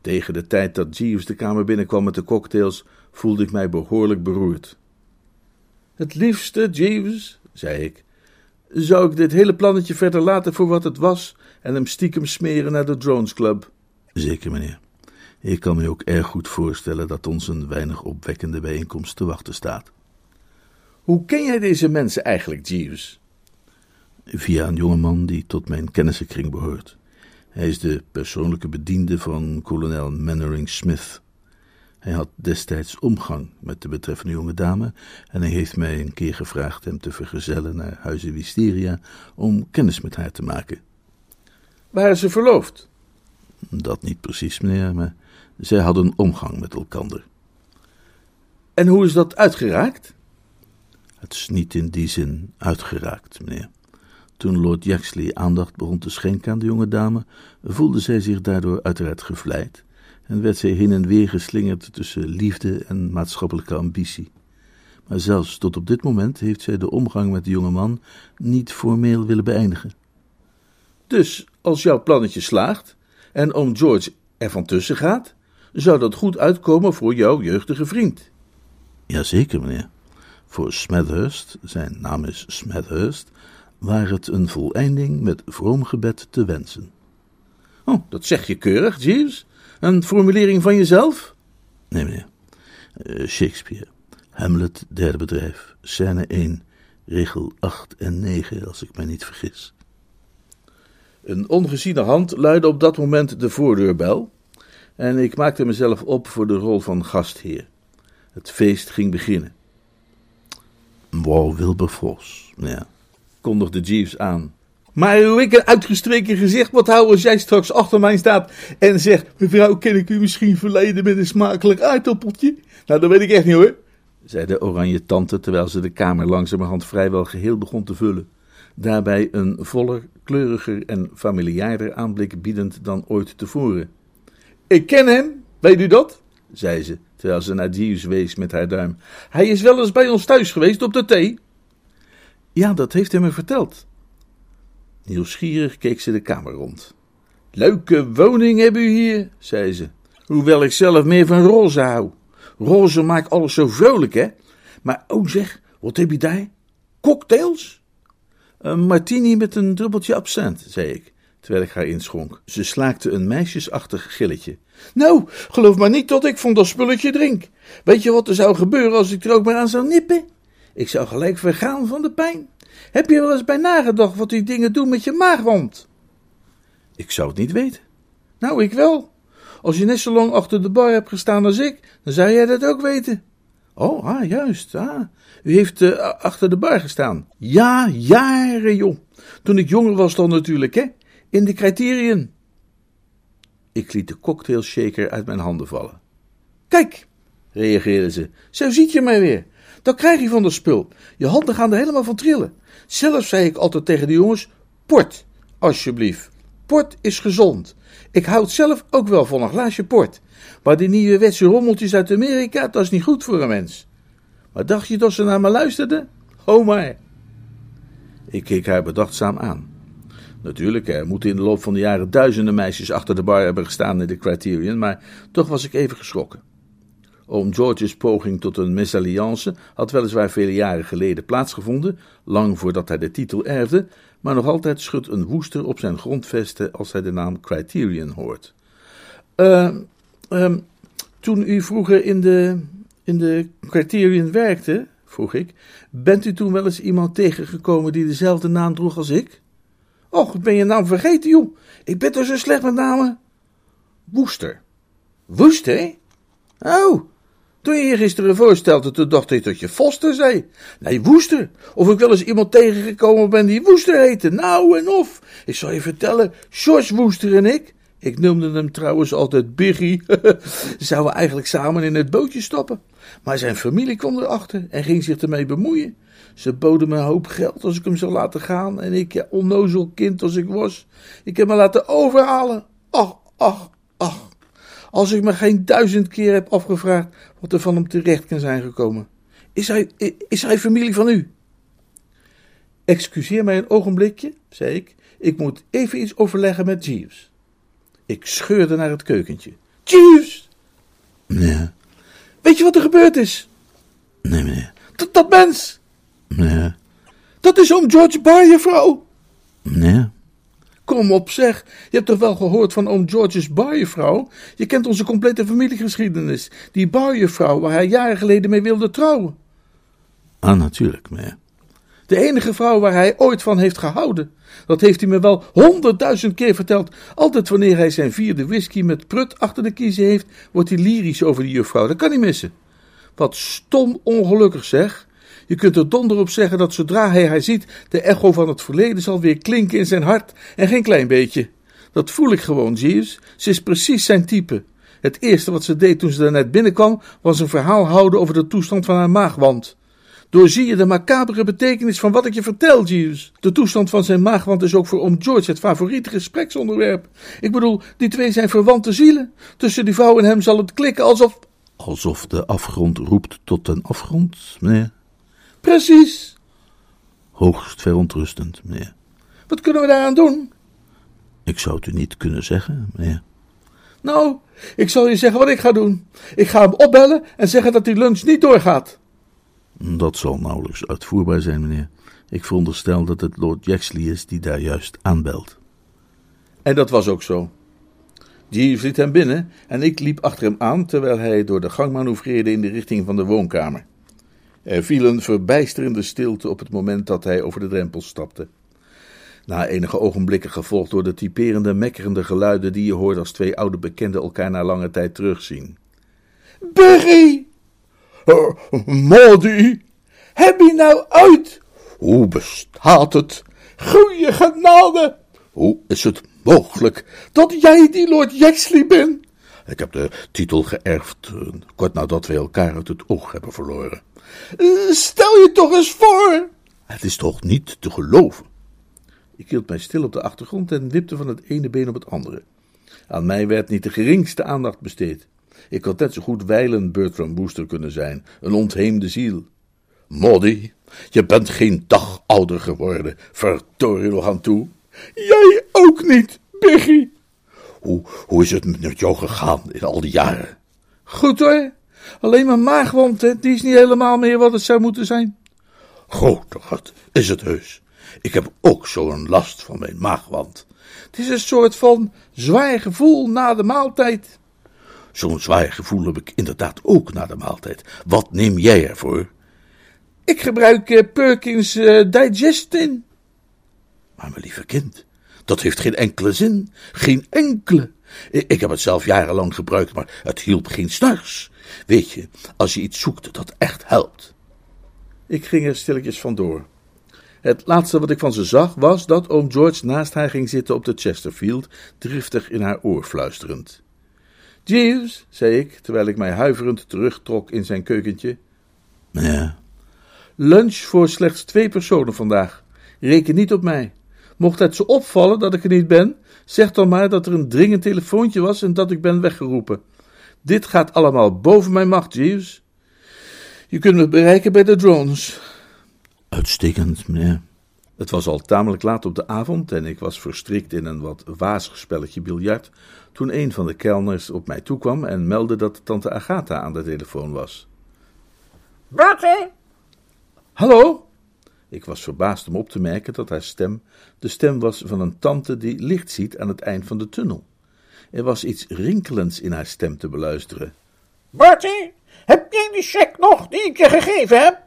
Tegen de tijd dat Jeeves de kamer binnenkwam met de cocktails, voelde ik mij behoorlijk beroerd. Het liefste, Jeeves, zei ik, zou ik dit hele plannetje verder laten voor wat het was en hem stiekem smeren naar de Drones Club. Zeker, meneer. Ik kan me ook erg goed voorstellen dat ons een weinig opwekkende bijeenkomst te wachten staat. Hoe ken jij deze mensen eigenlijk, Jeeves? Via een jongeman die tot mijn kennissenkring behoort. Hij is de persoonlijke bediende van kolonel Mannering Smith. Hij had destijds omgang met de betreffende jonge dame en hij heeft mij een keer gevraagd hem te vergezellen naar Huizen Wisteria om kennis met haar te maken. Waren ze verloofd? Dat niet precies, meneer, maar zij hadden omgang met elkander. En hoe is dat uitgeraakt? Het is niet in die zin uitgeraakt, meneer. Toen Lord Yaxley aandacht begon te schenken aan de jonge dame, voelde zij zich daardoor uiteraard gevleid en werd zij heen en weer geslingerd tussen liefde en maatschappelijke ambitie. Maar zelfs tot op dit moment heeft zij de omgang met de jonge man niet formeel willen beëindigen. Dus als jouw plannetje slaagt en oom George er van tussen gaat, zou dat goed uitkomen voor jouw jeugdige vriend. Jazeker, meneer. Voor Smethurst, zijn naam is Smethurst, waar het een voleinding met vroom gebed te wensen. Oh, dat zeg je keurig, Jeeves. Een formulering van jezelf? Nee, meneer. Uh, Shakespeare. Hamlet, derde bedrijf. Scène 1, regel 8 en 9, als ik mij niet vergis. Een ongeziene hand luidde op dat moment de voordeurbel en ik maakte mezelf op voor de rol van gastheer. Het feest ging beginnen. Wow, Wilberforce, ja kondigde Jeeves aan. Maar hoe ik een uitgestreken gezicht moet houden als jij straks achter mij staat en zegt: Mevrouw, ken ik u misschien verleden met een smakelijk aardappeltje? Nou, dat weet ik echt niet hoor, zei de oranje tante terwijl ze de kamer langzamerhand vrijwel geheel begon te vullen. daarbij een voller, kleuriger en familiaarder aanblik biedend dan ooit tevoren. Ik ken hem, weet u dat? zei ze, terwijl ze naar Jeeves wees met haar duim. Hij is wel eens bij ons thuis geweest op de thee. Ja, dat heeft hij me verteld. Nieuwsgierig keek ze de kamer rond. Leuke woning hebben u hier, zei ze. Hoewel ik zelf meer van roze hou. Roze maakt alles zo vrolijk, hè? Maar oh zeg, wat heb je daar? Cocktails? Een martini met een dubbeltje absint, zei ik, terwijl ik haar inschonk. Ze slaakte een meisjesachtig gilletje. Nou, geloof maar niet dat ik van dat spulletje drink. Weet je wat er zou gebeuren als ik er ook maar aan zou nippen? Ik zou gelijk vergaan van de pijn. Heb je wel eens bij nagedacht wat die dingen doen met je maagwand? Ik zou het niet weten. Nou, ik wel. Als je net zo lang achter de bar hebt gestaan als ik, dan zou jij dat ook weten. Oh, ah, juist. Ah. U heeft uh, achter de bar gestaan. Ja, jaren, joh. Toen ik jonger was dan natuurlijk, hè. In de criterion. Ik liet de cocktailshaker uit mijn handen vallen. Kijk, reageerde ze. Zo ziet je mij weer. Dan krijg je van dat spul. Je handen gaan er helemaal van trillen. Zelf zei ik altijd tegen de jongens: port, alsjeblieft. Port is gezond. Ik houd zelf ook wel van een glaasje port. Maar die nieuwe wetse rommeltjes uit Amerika, dat is niet goed voor een mens. Maar dacht je dat ze naar me luisterde? Oh maar. Ik keek haar bedachtzaam aan. Natuurlijk, er moeten in de loop van de jaren duizenden meisjes achter de bar hebben gestaan in de Criterion, maar toch was ik even geschrokken. Oom George's poging tot een mésalliance had weliswaar vele jaren geleden plaatsgevonden, lang voordat hij de titel erfde, maar nog altijd schudt een woester op zijn grondvesten als hij de naam Criterion hoort. Uh, toen u vroeger in de, in de Criterion werkte, vroeg ik, bent u toen wel eens iemand tegengekomen die dezelfde naam droeg als ik? Och, ben je naam vergeten, joh? Ik ben toch zo slecht met namen? Woester. Woester? Oh, toen je je gisteren voorstelde, toen dacht ik dat je Foster zei. Nee, Woester. Of ik wel eens iemand tegengekomen ben die Woester heette. Nou en of. Ik zal je vertellen, George Woester en ik. Ik noemde hem trouwens altijd Biggie. Zouden eigenlijk samen in het bootje stappen. Maar zijn familie kwam erachter en ging zich ermee bemoeien. Ze boden me een hoop geld als ik hem zou laten gaan. En ik, onnozel kind als ik was, ik heb me laten overhalen. Ach, ach, ach. Als ik me geen duizend keer heb afgevraagd wat er van hem terecht kan zijn gekomen. Is hij, is hij familie van u? Excuseer mij een ogenblikje, zei ik. Ik moet even iets overleggen met Jeeves. Ik scheurde naar het keukentje. Jeeves! Meneer. Weet je wat er gebeurd is? Nee, meneer. Dat, dat mens! Meneer. Dat is oom George Bar, je vrouw. Meneer. Kom op, zeg. Je hebt toch wel gehoord van oom George's barjevrouw? Je kent onze complete familiegeschiedenis. Die barjevrouw waar hij jaren geleden mee wilde trouwen. Ah, natuurlijk, meneer. De enige vrouw waar hij ooit van heeft gehouden. Dat heeft hij me wel honderdduizend keer verteld. Altijd wanneer hij zijn vierde whisky met prut achter de kiezen heeft, wordt hij lyrisch over die juffrouw. Dat kan hij missen. Wat stom ongelukkig zeg. Je kunt er donder op zeggen dat zodra hij haar ziet, de echo van het verleden zal weer klinken in zijn hart en geen klein beetje. Dat voel ik gewoon, Jeeves. Ze is precies zijn type. Het eerste wat ze deed toen ze er net binnenkwam, was een verhaal houden over de toestand van haar maagwand. Doorzie je de macabere betekenis van wat ik je vertel, Jeeves. De toestand van zijn maagwand is ook voor oom George het favoriete gespreksonderwerp. Ik bedoel, die twee zijn verwante zielen. Tussen die vrouw en hem zal het klikken alsof... Alsof de afgrond roept tot een afgrond, meneer? Precies. Hoogst verontrustend, meneer. Wat kunnen we daaraan doen? Ik zou het u niet kunnen zeggen, meneer. Nou, ik zal je zeggen wat ik ga doen. Ik ga hem opbellen en zeggen dat die lunch niet doorgaat. Dat zal nauwelijks uitvoerbaar zijn, meneer. Ik veronderstel dat het Lord Jaxley is die daar juist aanbelt. En dat was ook zo. Jeeves liet hem binnen en ik liep achter hem aan terwijl hij door de gang manoeuvreerde in de richting van de woonkamer. Er viel een verbijsterende stilte op het moment dat hij over de drempel stapte. Na enige ogenblikken gevolgd door de typerende, mekkerende geluiden die je hoort als twee oude bekenden elkaar na lange tijd terugzien. Berry! Uh, Maudie! Heb je nou uit? Hoe bestaat het? Goeie genade! Hoe is het mogelijk dat jij die Lord Jaxley bent? Ik heb de titel geërfd, uh, kort nadat we elkaar uit het oog hebben verloren. Stel je toch eens voor! Het is toch niet te geloven? Ik hield mij stil op de achtergrond en wipte van het ene been op het andere. Aan mij werd niet de geringste aandacht besteed. Ik had net zo goed wijlen Bertram Booster kunnen zijn, een ontheemde ziel. Moddy, je bent geen dag ouder geworden, vertoor je nog aan toe. Jij ook niet, Biggie. Hoe, hoe is het met jou gegaan in al die jaren? Goed hoor. Alleen mijn maagwand, hè, die is niet helemaal meer wat het zou moeten zijn. Grote God, is het heus. Ik heb ook zo'n last van mijn maagwand. Het is een soort van zwaar gevoel na de maaltijd. Zo'n zwaar gevoel heb ik inderdaad ook na de maaltijd. Wat neem jij ervoor? Ik gebruik uh, Perkins uh, Digestin. Maar mijn lieve kind, dat heeft geen enkele zin. Geen enkele. Ik heb het zelf jarenlang gebruikt, maar het hielp geen snars. Weet je, als je iets zoekt dat echt helpt. Ik ging er stilletjes vandoor. Het laatste wat ik van ze zag was dat oom George naast haar ging zitten op de Chesterfield, driftig in haar oor fluisterend. Jeeves, zei ik, terwijl ik mij huiverend terugtrok in zijn keukentje. Ja. Lunch voor slechts twee personen vandaag. Reken niet op mij. Mocht het zo opvallen dat ik er niet ben, zeg dan maar dat er een dringend telefoontje was en dat ik ben weggeroepen. Dit gaat allemaal boven mijn macht, Jeeves. Je kunt me bereiken bij de drones. Uitstekend, meneer. Het was al tamelijk laat op de avond en ik was verstrikt in een wat wazig spelletje biljart, toen een van de kelners op mij toekwam en meldde dat tante Agatha aan de telefoon was. Bertie? Hallo? Ik was verbaasd om op te merken dat haar stem de stem was van een tante die licht ziet aan het eind van de tunnel. Er was iets rinkelends in haar stem te beluisteren. Bertie, heb jij die check nog die ik je gegeven heb?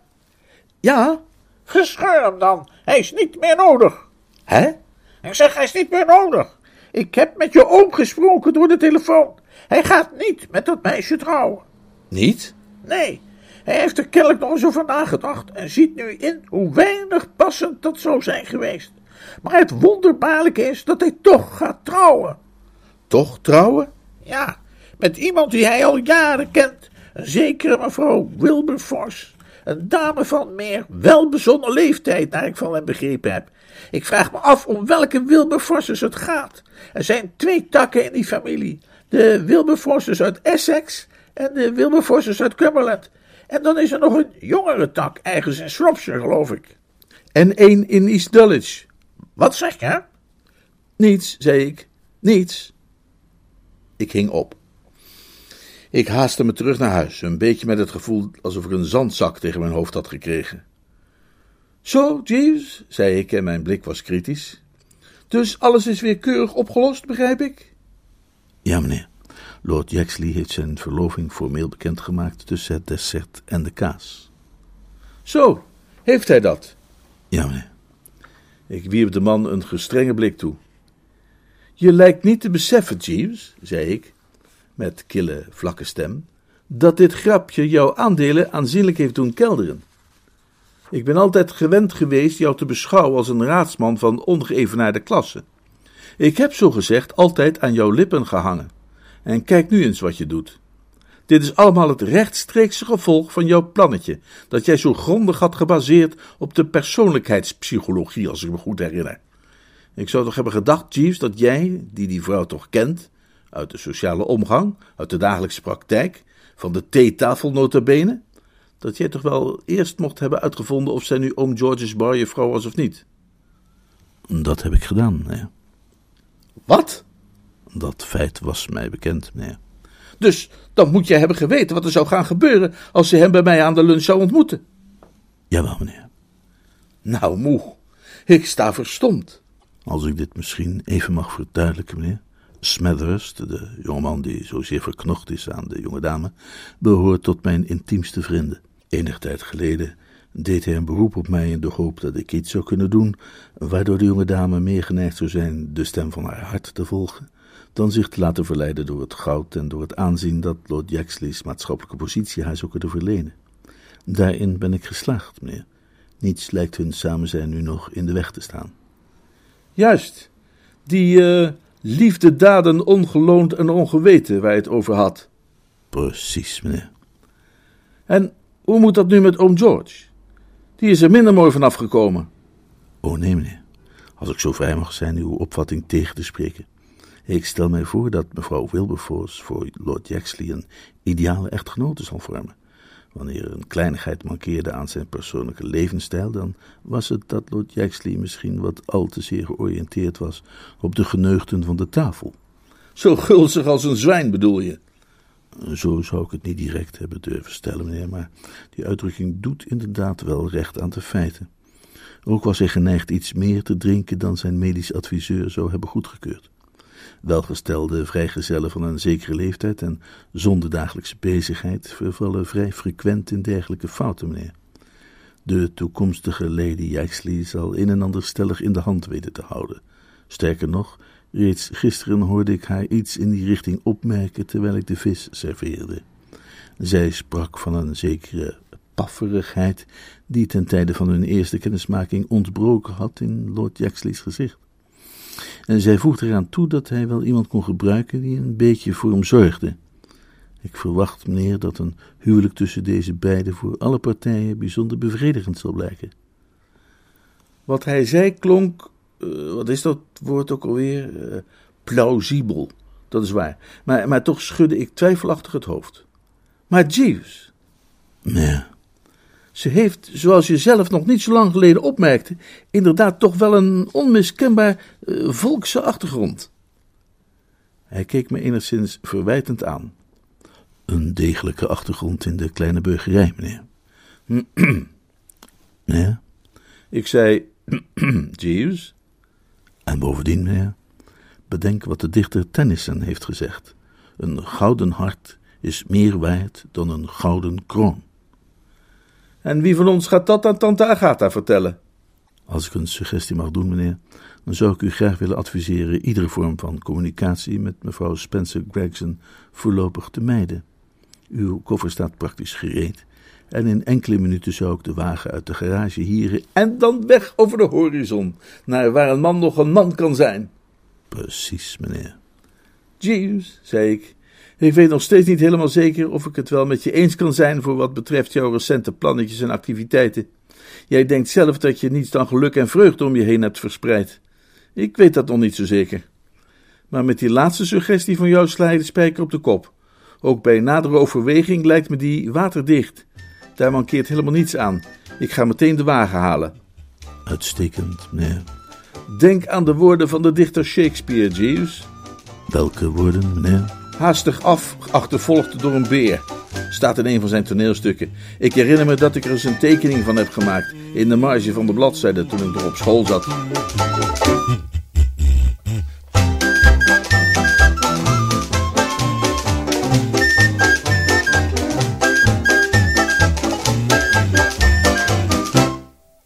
Ja? Verscheur hem dan, hij is niet meer nodig. Hè? Ik zeg, hij is niet meer nodig. Ik heb met je oom gesproken door de telefoon. Hij gaat niet met dat meisje trouwen. Niet? Nee, hij heeft er kennelijk nog eens over nagedacht en ziet nu in hoe weinig passend dat zou zijn geweest. Maar het wonderbaarlijke is dat hij toch gaat trouwen. Toch trouwen? Ja, met iemand die hij al jaren kent. Een zekere mevrouw Wilberforce. Een dame van meer welbezonnen leeftijd, naar ik van hem begrepen heb. Ik vraag me af om welke Wilberforces het gaat. Er zijn twee takken in die familie. De Wilberforces uit Essex en de Wilberforces uit Cumberland. En dan is er nog een jongere tak, ergens in Shropshire, geloof ik. En één in East Dulwich. Wat zeg je? Niets, zei ik. Niets. Ik hing op. Ik haastte me terug naar huis, een beetje met het gevoel alsof ik een zandzak tegen mijn hoofd had gekregen. Zo, Jeeves, zei ik en mijn blik was kritisch. Dus alles is weer keurig opgelost, begrijp ik? Ja, meneer. Lord Yaxley heeft zijn verloving formeel bekendgemaakt tussen het dessert en de kaas. Zo, heeft hij dat? Ja, meneer. Ik wierp de man een gestrenge blik toe. Je lijkt niet te beseffen, Jeeves, zei ik, met kille, vlakke stem, dat dit grapje jouw aandelen aanzienlijk heeft doen kelderen. Ik ben altijd gewend geweest jou te beschouwen als een raadsman van ongeëvenaarde klasse. Ik heb zo gezegd altijd aan jouw lippen gehangen. En kijk nu eens wat je doet. Dit is allemaal het rechtstreekse gevolg van jouw plannetje, dat jij zo grondig had gebaseerd op de persoonlijkheidspsychologie, als ik me goed herinner. Ik zou toch hebben gedacht, Jeeves, dat jij, die die vrouw toch kent, uit de sociale omgang, uit de dagelijkse praktijk, van de theetafel nota bene, dat jij toch wel eerst mocht hebben uitgevonden of zij nu oom George's vrouw was of niet. Dat heb ik gedaan, meneer. Wat? Dat feit was mij bekend, meneer. Dus dan moet jij hebben geweten wat er zou gaan gebeuren als ze hem bij mij aan de lunch zou ontmoeten. Jawel, meneer. Nou, moe, ik sta verstomd. Als ik dit misschien even mag verduidelijken, meneer. Smethurst, de jongeman die zozeer verknocht is aan de jonge dame, behoort tot mijn intiemste vrienden. Enig tijd geleden deed hij een beroep op mij in de hoop dat ik iets zou kunnen doen, waardoor de jonge dame meer geneigd zou zijn de stem van haar hart te volgen, dan zich te laten verleiden door het goud en door het aanzien dat Lord Yaxley's maatschappelijke positie haar zou kunnen verlenen. Daarin ben ik geslaagd, meneer. Niets lijkt hun samen zijn nu nog in de weg te staan. Juist, die uh, liefdedaden ongeloond en ongeweten waar het over had. Precies, meneer. En hoe moet dat nu met oom George? Die is er minder mooi vanaf gekomen. Oh nee, meneer. als ik zo vrij mag zijn uw opvatting tegen te spreken. Ik stel mij voor dat mevrouw Wilberforce voor Lord Jaxley een ideale echtgenote zal vormen. Wanneer een kleinigheid mankeerde aan zijn persoonlijke levensstijl, dan was het dat Lord Jaxley misschien wat al te zeer georiënteerd was op de geneugten van de tafel. Zo gulzig als een zwijn bedoel je? Zo zou ik het niet direct hebben durven stellen, meneer, maar die uitdrukking doet inderdaad wel recht aan de feiten. Ook was hij geneigd iets meer te drinken dan zijn medisch adviseur zou hebben goedgekeurd. Welgestelde vrijgezellen van een zekere leeftijd en zonder dagelijkse bezigheid vervallen vrij frequent in dergelijke fouten, meneer. De toekomstige Lady Yaxley zal een en ander stellig in de hand weten te houden. Sterker nog, reeds gisteren hoorde ik haar iets in die richting opmerken terwijl ik de vis serveerde. Zij sprak van een zekere pafferigheid die ten tijde van hun eerste kennismaking ontbroken had in Lord Yaxley's gezicht. En zij voegde eraan toe dat hij wel iemand kon gebruiken die een beetje voor hem zorgde. Ik verwacht, meneer, dat een huwelijk tussen deze beiden voor alle partijen bijzonder bevredigend zal blijken. Wat hij zei klonk, uh, wat is dat woord ook alweer? Uh, plausibel. Dat is waar. Maar, maar toch schudde ik twijfelachtig het hoofd. Maar Jeeves. Ja. Ze heeft, zoals je zelf nog niet zo lang geleden opmerkte, inderdaad toch wel een onmiskenbaar uh, volkse achtergrond. Hij keek me enigszins verwijtend aan. Een degelijke achtergrond in de kleine burgerij, meneer. ja? Ik zei, Jeeves. En bovendien, meneer, bedenk wat de dichter Tennyson heeft gezegd. Een gouden hart is meer waard dan een gouden kroon. En wie van ons gaat dat aan tante Agatha vertellen? Als ik een suggestie mag doen, meneer, dan zou ik u graag willen adviseren iedere vorm van communicatie met mevrouw Spencer Gregson voorlopig te mijden. Uw koffer staat praktisch gereed en in enkele minuten zou ik de wagen uit de garage hieren en dan weg over de horizon, naar waar een man nog een man kan zijn. Precies, meneer. Jeeves, zei ik, ik weet nog steeds niet helemaal zeker of ik het wel met je eens kan zijn voor wat betreft jouw recente plannetjes en activiteiten. Jij denkt zelf dat je niets dan geluk en vreugde om je heen hebt verspreid. Ik weet dat nog niet zo zeker. Maar met die laatste suggestie van jou sla je de spijker op de kop. Ook bij nadere overweging lijkt me die waterdicht. Daar mankeert helemaal niets aan. Ik ga meteen de wagen halen. Uitstekend, meneer. Denk aan de woorden van de dichter Shakespeare, Jeeves. Welke woorden, meneer? Haastig af, achtervolgd door een beer. Staat in een van zijn toneelstukken. Ik herinner me dat ik er eens een tekening van heb gemaakt in de marge van de bladzijde toen ik nog op school zat.